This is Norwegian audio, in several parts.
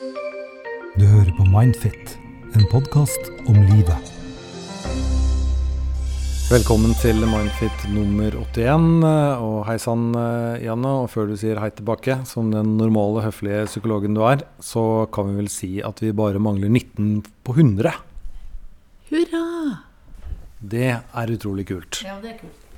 Du hører på Mindfit, en podkast om livet. Velkommen til Mindfit nummer 81. Og hei sann, Janne. Og før du sier hei tilbake, som den normale, høflige psykologen du er, så kan vi vel si at vi bare mangler 19 på 100. Hurra! Det er utrolig kult. Ja, det er kult.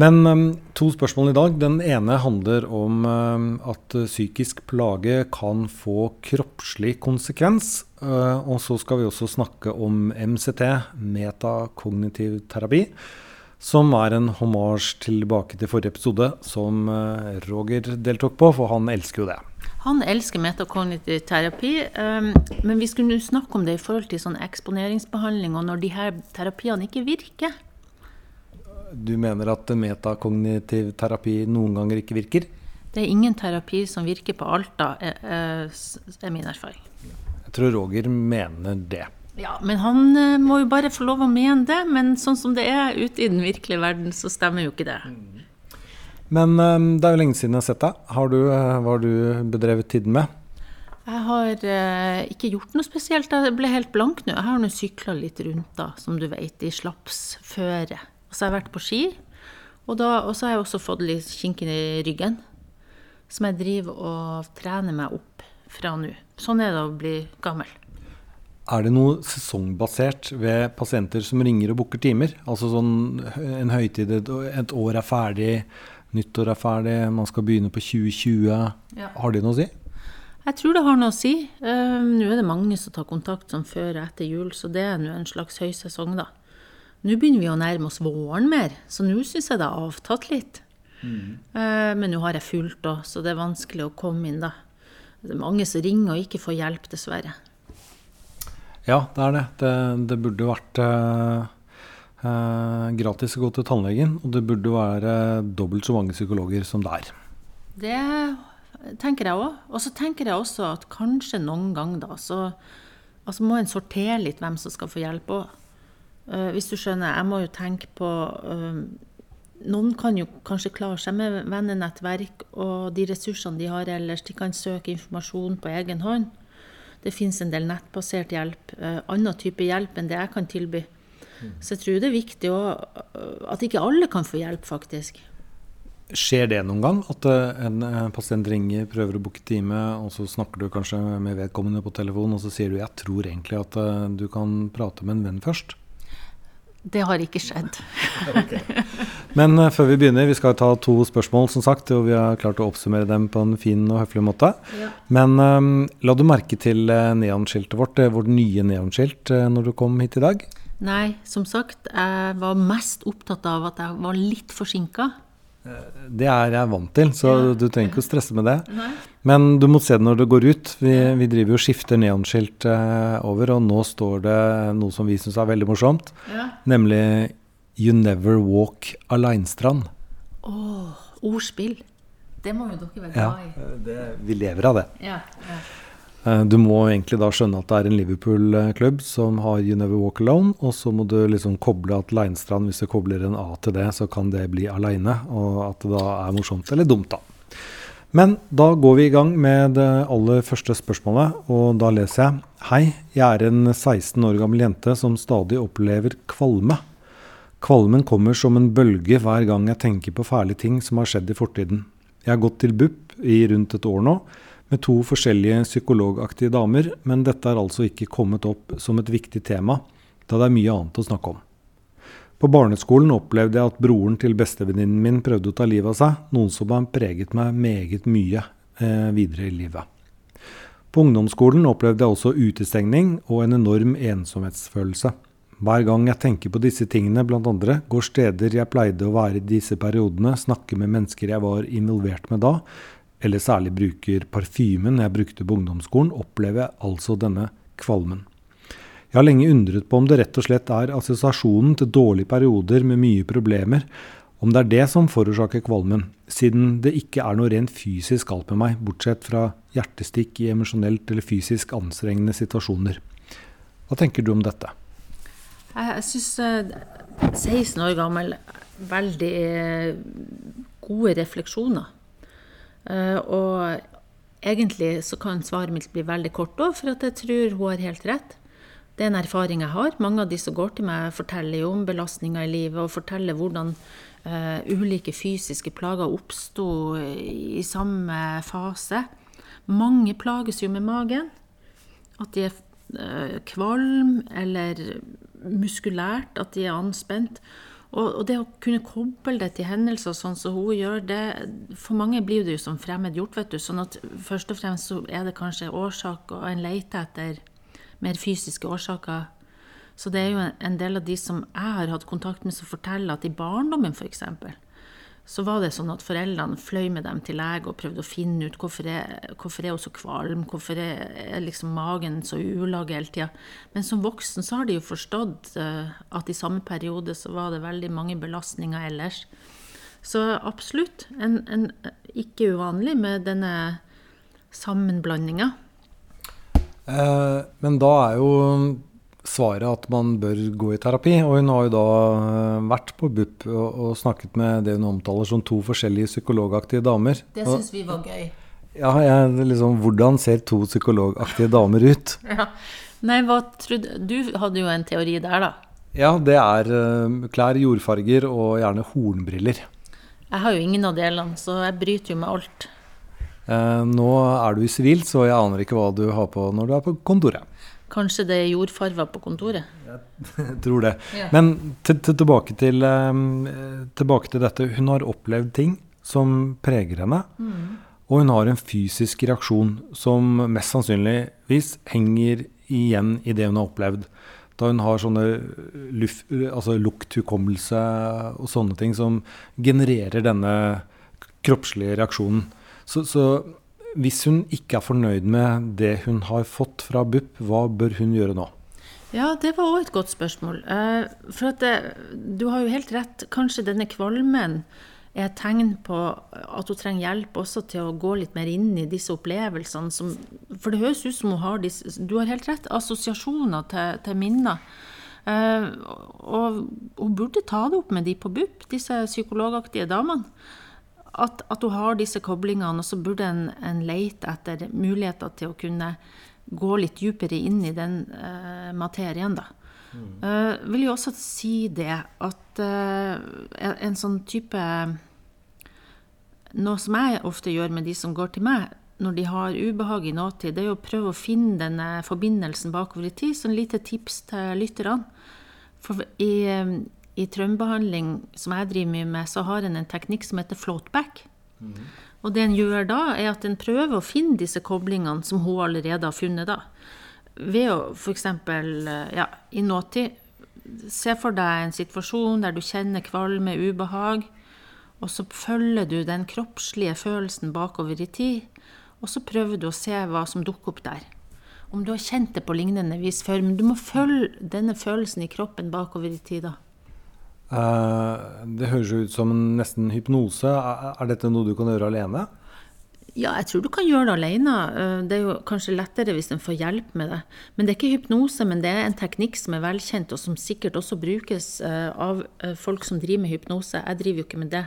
Men um, to spørsmål i dag. Den ene handler om um, at uh, psykisk plage kan få kroppslig konsekvens. Uh, og så skal vi også snakke om MCT, metakognitiv terapi. Som er en hommage tilbake til forrige episode, som uh, Roger deltok på, for han elsker jo det. Han elsker metakognitiv terapi, um, men vi skulle snakke om det i forhold til sånn eksponeringsbehandling, og når de her terapiene ikke virker. Du mener at metakognitiv terapi noen ganger ikke virker? Det er ingen terapi som virker på alt, er, er min erfaring. Jeg tror Roger mener det. Ja, men han eh, må jo bare få lov å mene det. Men sånn som det er ute i den virkelige verden, så stemmer jo ikke det. Men um, det er jo lenge siden jeg har sett deg. Har du, hva har du bedrevet tiden med? Jeg har eh, ikke gjort noe spesielt. Jeg ble helt blank nå. Jeg har nå sykla litt rundt, da, som du vet, i slapsføre. Og så har jeg vært på ski. Og, da, og så har jeg også fått litt kinken i ryggen, som jeg driver og trener meg opp fra nå. Sånn er det å bli gammel. Er det noe sesongbasert ved pasienter som ringer og booker timer? Altså sånn en høytid, et år er ferdig, nyttår er ferdig, man skal begynne på 2020. Ja. Har det noe å si? Jeg tror det har noe å si. Uh, nå er det mange som tar kontakt som før og etter jul, så det er nå en slags høysesong, da. Nå begynner vi å nærme oss våren mer, så nå syns jeg det har avtatt litt. Mm. Uh, men nå har jeg fulgt òg, så det er vanskelig å komme inn da. Det er mange som ringer og ikke får hjelp, dessverre. Ja, det er det. Det, det burde vært uh, uh, gratis å gå til tannlegen, og det burde være dobbelt så mange psykologer som det er. Det tenker jeg òg. Og så tenker jeg også at kanskje noen gang da, så altså må en sortere litt hvem som skal få hjelp òg. Uh, hvis du skjønner, jeg må jo tenke på uh, Noen kan jo kanskje klare seg med vennenettverk og de ressursene de har ellers. De kan søke informasjon på egen hånd. Det finnes en del nettbasert hjelp, uh, annen type hjelp enn det jeg kan tilby. Mm. Så jeg tror det er viktig at ikke alle kan få hjelp, faktisk. Skjer det noen gang? At en pasient ringer, prøver å booke time, og så snakker du kanskje med vedkommende på telefon, og så sier du 'jeg tror egentlig at du kan prate med en venn først'? Det har ikke skjedd. okay. Men uh, før vi begynner, vi skal ta to spørsmål, som sagt, og vi har klart å oppsummere dem på en fin og høflig måte. Ja. Men um, la du merke til uh, neonskiltet vårt, vårt nye neonskilt, uh, når du kom hit i dag? Nei, som sagt, jeg var mest opptatt av at jeg var litt forsinka. Det er jeg vant til, så ja. du trenger ikke å stresse med det. Nei. Men du må se det når det går ut. Vi, vi driver jo og skifter neonskilt uh, over, og nå står det noe som vi syns er veldig morsomt. Ja. Nemlig 'You never walk aleinstrand'. Å, oh, ordspill. Det må jo dere være glad i. Ja, det, vi lever av det. Ja, ja. Eh, du må egentlig da skjønne at det er en Liverpool-klubb som har You Never Walk Alone, og så må du liksom koble at Leinstrand, hvis du kobler en A til det, så kan det bli aleine, og at det da er morsomt eller dumt, da. Men da går vi i gang med det aller første spørsmålet, og da leser jeg Hei, jeg er en 16 år gammel jente som stadig opplever kvalme. Kvalmen kommer som en bølge hver gang jeg tenker på fæle ting som har skjedd i fortiden. Jeg har gått til BUP i rundt et år nå med to forskjellige psykologaktige damer, men dette er altså ikke kommet opp som et viktig tema, da det er mye annet å snakke om. På barneskolen opplevde jeg at broren til bestevenninnen min prøvde å ta livet av seg, noe som har preget meg meget mye eh, videre i livet. På ungdomsskolen opplevde jeg også utestengning og en enorm ensomhetsfølelse. Hver gang jeg tenker på disse tingene, blant andre, går steder jeg pleide å være i disse periodene, snakke med mennesker jeg var involvert med da, eller særlig bruker parfymen jeg brukte på ungdomsskolen, opplever jeg altså denne kvalmen. Jeg har lenge undret på om det rett og slett er assosiasjonen til dårlige perioder med mye problemer, om det er det som forårsaker kvalmen, siden det ikke er noe rent fysisk galt med meg, bortsett fra hjertestikk i emosjonelt eller fysisk anstrengende situasjoner. Hva tenker du om dette? Jeg syns 16 eh, år gammel veldig eh, gode refleksjoner. Eh, og egentlig så kan svaret mitt bli veldig kort òg, for jeg tror hun har helt rett. Det er en erfaring jeg har. Mange av de som går til meg, forteller jo om belastninger i livet, og forteller hvordan uh, ulike fysiske plager oppsto i samme fase. Mange plages jo med magen. At de er uh, kvalm eller muskulært, at de er anspent. Og, og, det å kunne koble det til hendelser sånn som hun gjør, det For mange blir det jo som fremmedgjort, vet du. Sånn at først og fremst så er det kanskje årsak, og en leter etter mer fysiske årsaker. Så det er jo en del av de som jeg har hatt kontakt med, som forteller at i barndommen f.eks. så var det sånn at foreldrene fløy med dem til lege og prøvde å finne ut hvorfor er, hvorfor er hun så kvalm, hvorfor er liksom magen så ulag hele tida. Men som voksen så har de jo forstått uh, at i samme periode så var det veldig mange belastninger ellers. Så absolutt en, en ikke uvanlig med denne sammenblandinga. Eh, men da er jo svaret at man bør gå i terapi. Og hun har jo da eh, vært på BUP og, og snakket med det hun omtaler som to forskjellige psykologaktige damer. Det syns vi var gøy. Ja, jeg, liksom, Hvordan ser to psykologaktige damer ut? ja. Nei, hva trodde Du hadde jo en teori der, da. Ja, det er uh, klær, jordfarger og gjerne hornbriller. Jeg har jo ingen av delene, så jeg bryter jo med alt. Eh, nå er du i sivil, så jeg aner ikke hva du har på når du er på kontoret. Kanskje det er jordfarver på kontoret? Jeg tror det. Ja. Men tilbake, til, eh, tilbake, til, dette. Hun har opplevd ting som preger henne. Mm. Og hun har en fysisk reaksjon som mest sannsynligvis henger igjen i det hun har opplevd. Da hun har sånne luft, altså lukthukommelse og sånne ting som genererer denne kroppslige reaksjonen. Så, så, hvis hun ikke er fornøyd med det hun har fått fra BUP, hva bør hun gjøre nå? Ja, det var òg et godt spørsmål. Eh, for at det, du har jo helt rett. Kanskje denne kvalmen er et tegn på at hun trenger hjelp også til å gå litt mer inn i disse opplevelsene. Som, for det høres ut som hun har disse Du har helt rett. Assosiasjoner til, til minner. Uh, og hun burde ta det opp med de på BUP, disse psykologaktige damene at, at, du har disse koblingene, og så burde en, en lete etter muligheter til å kunne gå litt dypere inn i den uh, materien, da. Mm. Uh, vil jo også si det at uh, en, en, sånn type Noe som jeg ofte gjør med de som går til meg når de har ubehag i nåtid, det er å prøve å finne denne forbindelsen bakover i tid. Så en lite tips til lytterne. For i i traumebehandling, som jeg driver mye med, så har en en teknikk som heter floatback. Mm. Og det en gjør da, er at en prøver å finne disse koblingene som hun allerede har funnet. da. Ved å f.eks. Ja, i nåtid Se for deg en situasjon der du kjenner kvalme, ubehag, og så følger du den kroppslige følelsen bakover i tid, og så prøver du å se hva som dukker opp der. Om du har kjent det på lignende vis før, men du må følge denne følelsen i kroppen bakover i tid. da. Eh, det høres jo ut som nesten hypnose. Er dette noe du kan gjøre alene? Ja, jeg tror du kan gjøre det alene. Eh, det er jo kanskje lettere hvis en får hjelp med det. Men det er ikke hypnose, men det er en teknikk som er velkjent, og som sikkert også brukes eh, av folk som driver med hypnose. Jeg driver jo ikke med det.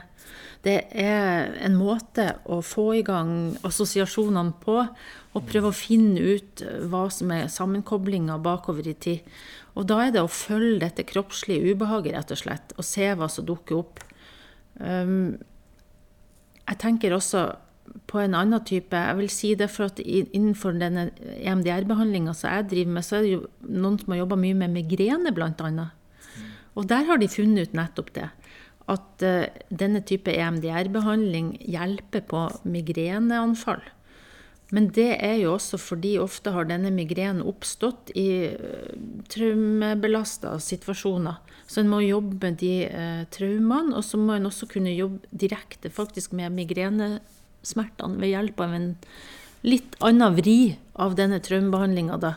Det er en måte å få i gang assosiasjonene på, og prøve å finne ut hva som er sammenkoblinga bakover i tid. Og da er det å følge dette kroppslige ubehaget, rett og slett, og se hva som dukker opp. Um, jeg tenker også på en annen type Jeg vil si det for at innenfor denne EMDR-behandlinga som jeg driver med, så er det jo noen som har jobba mye med migrene, bl.a. Og der har de funnet ut nettopp det. At uh, denne type EMDR-behandling hjelper på migreneanfall. Men det er jo også fordi ofte har denne migrenen oppstått i uh, traumebelasta situasjoner. Så en må jobbe med de uh, traumene, og så må en også kunne jobbe direkte faktisk med migrenesmertene ved hjelp av en litt annen vri av denne traumebehandlinga.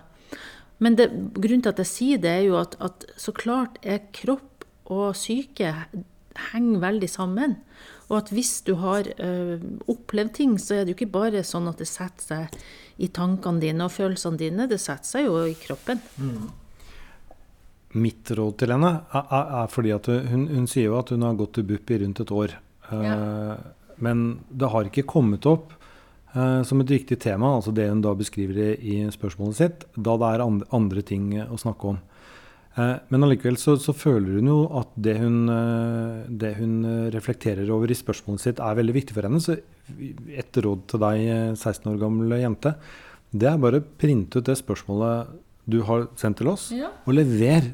Men det, grunnen til at jeg sier det, er jo at, at så klart er kropp og syke henger veldig sammen. Og at hvis du har uh, opplevd ting, så er det jo ikke bare sånn at det setter seg i tankene dine og følelsene dine, det setter seg jo i kroppen. Mm. Mitt råd til henne er, er fordi at hun, hun, sier jo at hun har gått til BUP i rundt et år. Uh, ja. Men det har ikke kommet opp uh, som et viktig tema, altså det hun da beskriver i spørsmålet sitt, da det er andre ting å snakke om. Eh, men allikevel så, så, føler hun jo at det hun, det hun, reflekterer over i spørsmålet sitt, er veldig viktig for henne. Så et råd til deg, 16 år gamle jente, det er bare å printe ut det spørsmålet du har sendt til oss, ja. og lever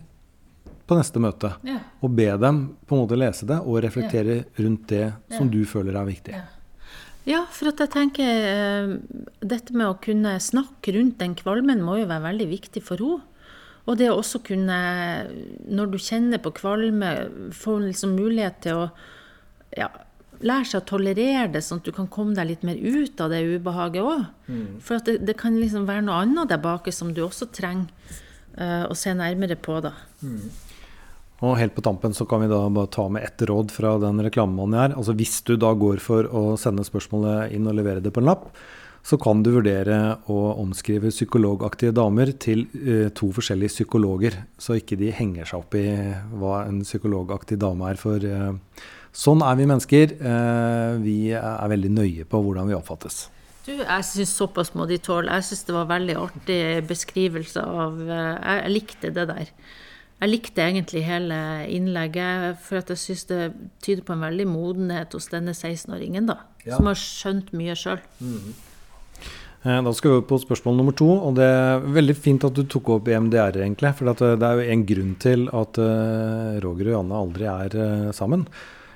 på neste møte. Ja. Og be dem på en måte lese det og reflektere ja. rundt det som du føler er viktig. Ja, for at jeg tenker Dette med å kunne snakke rundt den kvalmen må jo være veldig viktig for henne. Og det å også kunne, når du kjenner på kvalme, få liksom mulighet til å ja, lære seg å tolerere det, sånn at du kan komme deg litt mer ut av det ubehaget òg. Mm. For det, det, kan liksom være noe annet der bak som du også trenger uh, å se nærmere på. da. Mm. Og helt på tampen så kan vi da bare ta med ett råd fra den reklamemannen her. Altså Hvis du da går for å sende spørsmålet inn og levere det på en lapp, så kan du vurdere å omskrive psykologaktige damer til uh, to forskjellige psykologer. Så ikke de henger seg opp i hva en psykologaktig dame er. For uh, sånn er vi mennesker. Uh, vi er veldig nøye på hvordan vi oppfattes. Du, jeg syns såpass må de tåle. Jeg syns det var veldig artig beskrivelse av Jeg likte det der. Jeg likte egentlig hele innlegget, for at jeg syns det tyder på en veldig modenhet hos denne 16-åringen, da. Ja. Som har skjønt mye sjøl. Mm. Eh, da skal vi på spørsmål nummer to. og Det er veldig fint at du tok opp EMDR, egentlig. For eh, det er jo en grunn til at eh, Roger og Janne aldri er sammen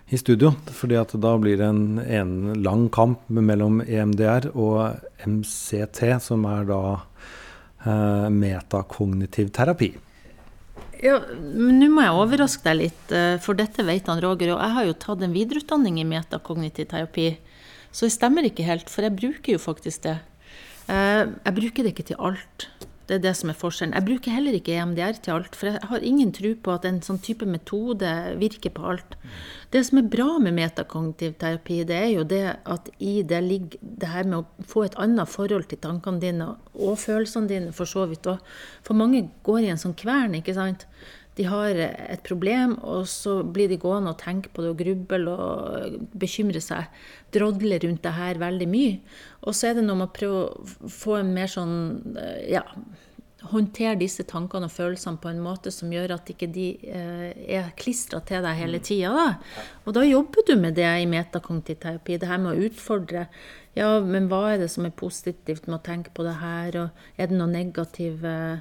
i studio. fordi at da blir det en, en lang kamp mellom EMDR og MCT, som er da eh, metakognitiv terapi. Ja, Nå må jeg overraske deg litt, eh, for dette vet han Roger. Og jeg har jo tatt en videreutdanning i metakognitiv terapi, så det stemmer ikke helt. For jeg bruker jo faktisk det. Eh, jeg bruker det ikke til alt. Det er det som er forskjellen. Jeg bruker heller ikke EMDR til alt, for jeg har ingen tro på at en sånn type metode virker på alt. Det som er bra med metakognitiv terapi, det er jo det at i det ligger det her med å få et annet forhold til tankene dine og følelsene dine, for så vidt òg. For mange går i en sånn kvern, ikke sant. De har et problem, og så blir de gående og tenke på det og gruble og bekymre seg. Drodle rundt det her veldig mye. Og så er det noe med å prøve å få en mer sånn ja, håndtere disse tankene og følelsene på en måte som gjør at ikke de eh, er klistra til deg hele tida. Og da jobber du med det i metakognitiv terapi. Det her med å utfordre. Ja, men hva er det som er positivt med å tenke på det her, og er det noe negativt eh,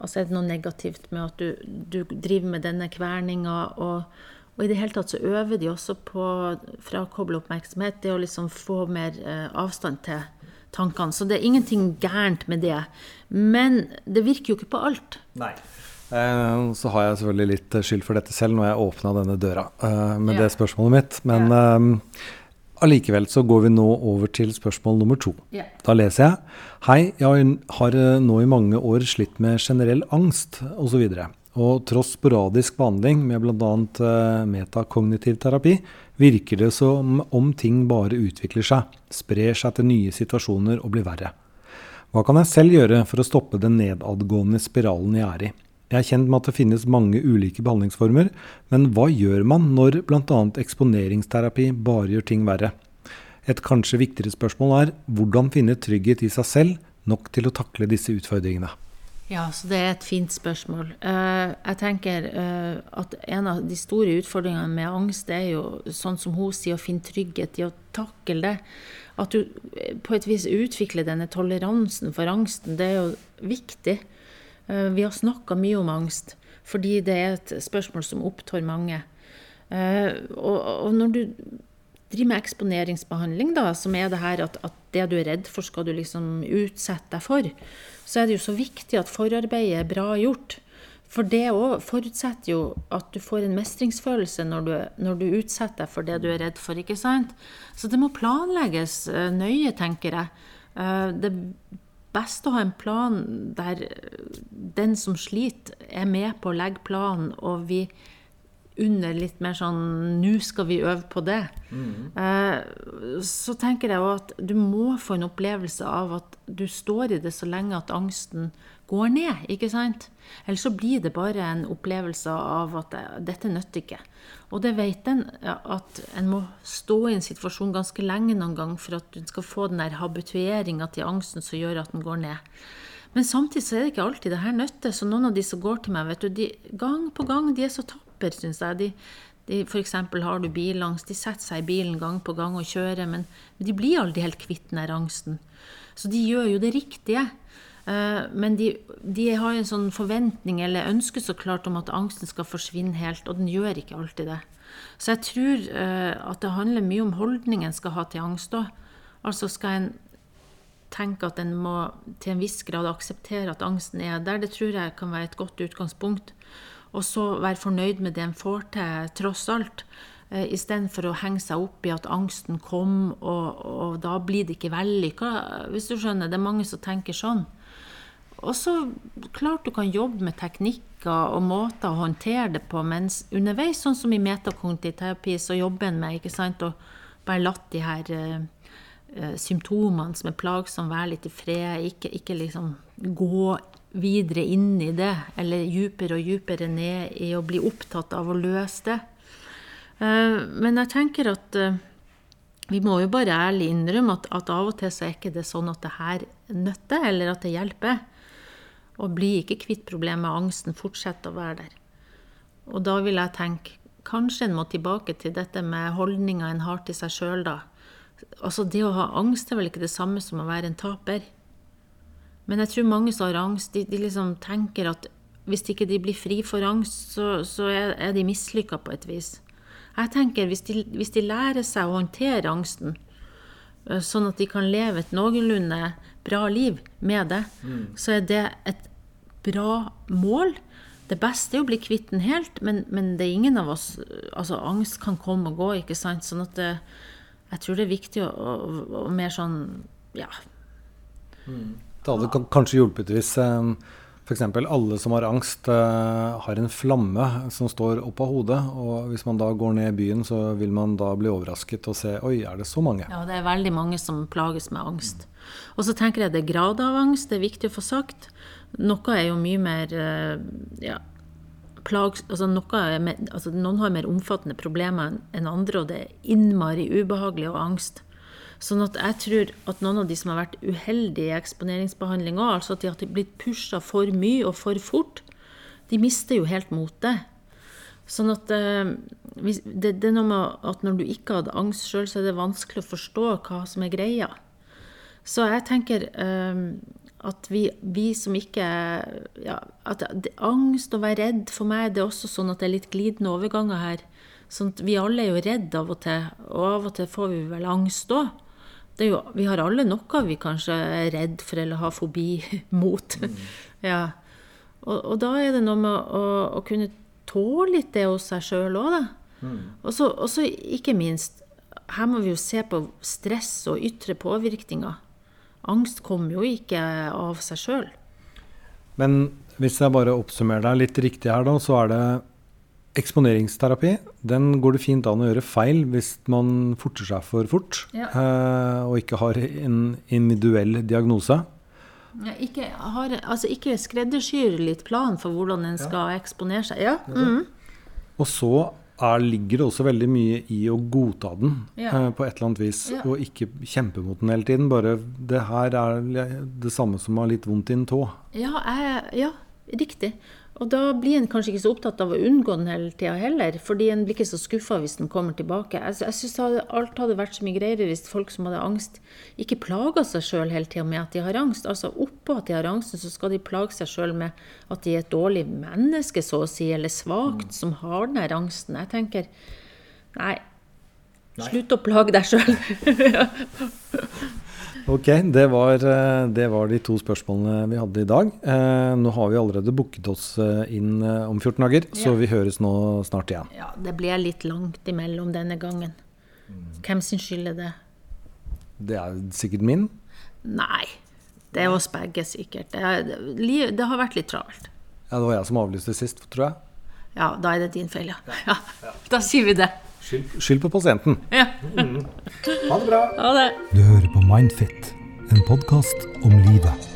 Altså er det noe negativt med at du, du driver med denne kverninga? Og, og, i det hele tatt så øver de også på frakoble oppmerksomhet. Det å liksom få mer eh, avstand til tankene. Så det er ingenting gærent med det. Men det virker jo ikke på alt. Nei. Eh, så har jeg selvfølgelig litt skyld for dette selv når jeg åpna denne døra eh, med ja. det spørsmålet mitt. Men ja. Eh, allikevel så går vi nå over til spørsmål nummer to. Yeah. Da leser jeg. Hei, jeg har eh, nå i mange år slitt med generell angst osv. Og, og tross sporadisk behandling med bl.a. Uh, metakognitiv terapi, virker det som om ting bare utvikler seg, sprer seg til nye situasjoner og blir verre. Hva kan jeg selv gjøre for å stoppe den nedadgående spiralen jeg er i? Jeg er kjent med at det finnes mange ulike behandlingsformer, men hva gjør man når bl.a. eksponeringsterapi bare gjør ting verre? Et kanskje viktigere spørsmål er hvordan finne trygghet i seg selv nok til å takle disse utfordringene? Ja, så det er et fint spørsmål. Uh, jeg tenker uh, at en av de store utfordringene med angst er jo sånn som hun sier, å finne trygghet i å takle det. At du eh, på et vis utvikler denne toleransen for angsten, det er jo viktig. Eh, vi har snakka mye om angst, fordi det er et spørsmål som opptar mange. Eh, og når du driver med eksponeringsbehandling, da, som er det her at, at, det du er redd for, skal du liksom utsette deg for, så er det jo så viktig at forarbeidet er bra gjort. For det òg forutsetter jo at du får en mestringsfølelse når du, når du, utsetter deg for det du er redd for. ikke sant? Så det må planlegges eh, nøye, tenker jeg. Det best å ha en plan der den som sliter, er med på å legge planen, og vi under litt mer sånn Nå skal vi øve på det. Mm. Eh, så tenker jeg òg at du må få en opplevelse av at du står i det så lenge at angsten går ned. ikke sant? Ellers så blir det bare en opplevelse av at dette nytter ikke. Og det vet en, at en må stå i en situasjon ganske lenge noen gang for at du skal få den der habitueringa til angsten som gjør at den går ned. Men samtidig så er det ikke alltid det her nytter. Så noen av de som går til meg, vet du, de, gang på gang, de er så tapper, syns jeg. De, de, F.eks. har du bilangst, de setter seg i bilen gang på gang og kjører, men, de blir aldri helt kvitt den angsten. Så de gjør jo det riktige. Uh, men de, de, har en sånn forventning eller ønske så klart om at angsten skal forsvinne helt, og den gjør ikke alltid det. Så jeg tror uh, at det handler mye om holdningen skal ha til angst òg. Altså skal en tenke at en må til en viss grad akseptere at angsten er der. Det tror jeg kan være et godt utgangspunkt. Og så være fornøyd med det en får til, tross alt. Eh, Istedenfor å henge seg opp i at angsten kom, og, og da blir det ikke vellykka. Hvis du skjønner, det er mange som tenker sånn. Og så klart du kan jobbe med teknikker og måter å håndtere det på mens underveis, sånn som i metakognitiv terapi, så jobber en med ikke sant, å bare latt de her Eh, symptomene som er plagsomme, være litt i fred. Ikke, ikke liksom gå videre inn i det, eller dypere og dypere ned i å bli opptatt av å løse det. Uh, men jeg tenker at uh, vi må jo bare ærlig innrømme at, at av og til så er ikke det sånn at det her nytter, eller at det hjelper. Og bli ikke kvitt problemet, angsten fortsetter å være der. Og da vil jeg tenke kanskje en må tilbake til dette med holdninga en har til seg sjøl, da Altså, det å ha angst er vel ikke det samme som å være en taper. Men jeg tror mange som har angst, de, de liksom tenker at hvis ikke de blir fri for angst, så, så er, de mislykka på et vis. Jeg tenker hvis de, hvis de lærer seg å håndtere angsten, eh, sånn at de kan leve et noenlunde bra liv med det, mm. så er det et bra mål. Det beste er å bli kvitt den helt, men, men, det er ingen av oss Altså, angst kan komme og gå, ikke sant. Sånn at det, jeg tror det er viktig å, å, å mer sånn ja. Mm. Det hadde kanskje hjulpet hvis um, f.eks. alle som har angst, uh, har en flamme som står opp av hodet. Og hvis man da går ned i byen, så vil man da bli overrasket og se oi, er det så mange? Ja, det er veldig mange som plages med angst. Og så tenker jeg det er grader av angst, det er viktig å få sagt. Noe er jo mye mer uh, ja, plags, altså med, altså noen har mer omfattende problemer enn andre, og det er innmari ubehagelig og angst. Sånn at jeg tror at noen av de som har vært uheldige i eksponeringsbehandling òg, altså at de har blitt pusha for mye og for fort, de mister jo helt motet. Sånn at eh, det, det, er noe med at når du ikke hadde angst sjøl, så er det vanskelig å forstå hva som er greia. Så jeg tenker eh, at vi, vi, som ikke ja, at det, Angst og være redd for meg, det er også sånn at det er litt glidende overganger her. Sånn at vi alle er jo redd av og til, og av og til får vi vel angst òg. Vi har alle noe vi kanskje er redd for eller har fobi mot. Mm. ja. Og, og, da er det noe med å, å kunne tåle litt det hos seg sjøl òg, da. Mm. Og så ikke minst, her må vi jo se på stress og ytre påvirkninger. Angst kommer jo ikke av seg sjøl. Men hvis jeg bare oppsummerer deg litt riktig her, da, så er det eksponeringsterapi. Den går det fint an å gjøre feil hvis man forter seg for fort ja. eh, og ikke har en individuell diagnose. Ja, ikke, har, altså ikke skreddersyr litt plan for hvordan en skal ja. eksponere seg. Ja. Mm. Og så er, ligger det også veldig mye i å godta den ja. eh, på et eller annet vis, ja. og ikke kjempe mot den hele tiden. Bare det her er det samme som å ha litt vondt i en tå. Ja, jeg, ja, riktig. Og da blir en kanskje ikke så opptatt av å unngå den hele tida heller, fordi en blir ikke så skuffa hvis den kommer tilbake. Jeg, jeg syns alt hadde vært så mye greiere hvis folk som hadde angst, ikke plaga seg sjøl hele tida med at de har angst. Altså oppå at de har angsten, så skal de plage seg sjøl med at de er et dårlig menneske, så å si, eller svakt, mm. som har den her angsten. Jeg tenker nei, nei. slutt å plage deg sjøl. Ok, det var, eh, det var, de to spørsmålene vi hadde i dag. Eh, nå har vi allerede booket oss eh, inn om 14 dager, ja. så vi høres nå snart igjen. Ja, det ble litt langt imellom denne gangen. Hvem sin skyld er det? Det er sikkert min. Nei. Det er oss begge, sikkert. Det, er, det, har vært litt travelt. Ja, Det var jeg som avlyste sist, tror jeg. ja, da er det din feil, ja. ja. Da sier vi det. Skyld, skyld på pasienten. Ja. Ha det bra. Ha det. Du hører på Mindfit, en podkast om livet.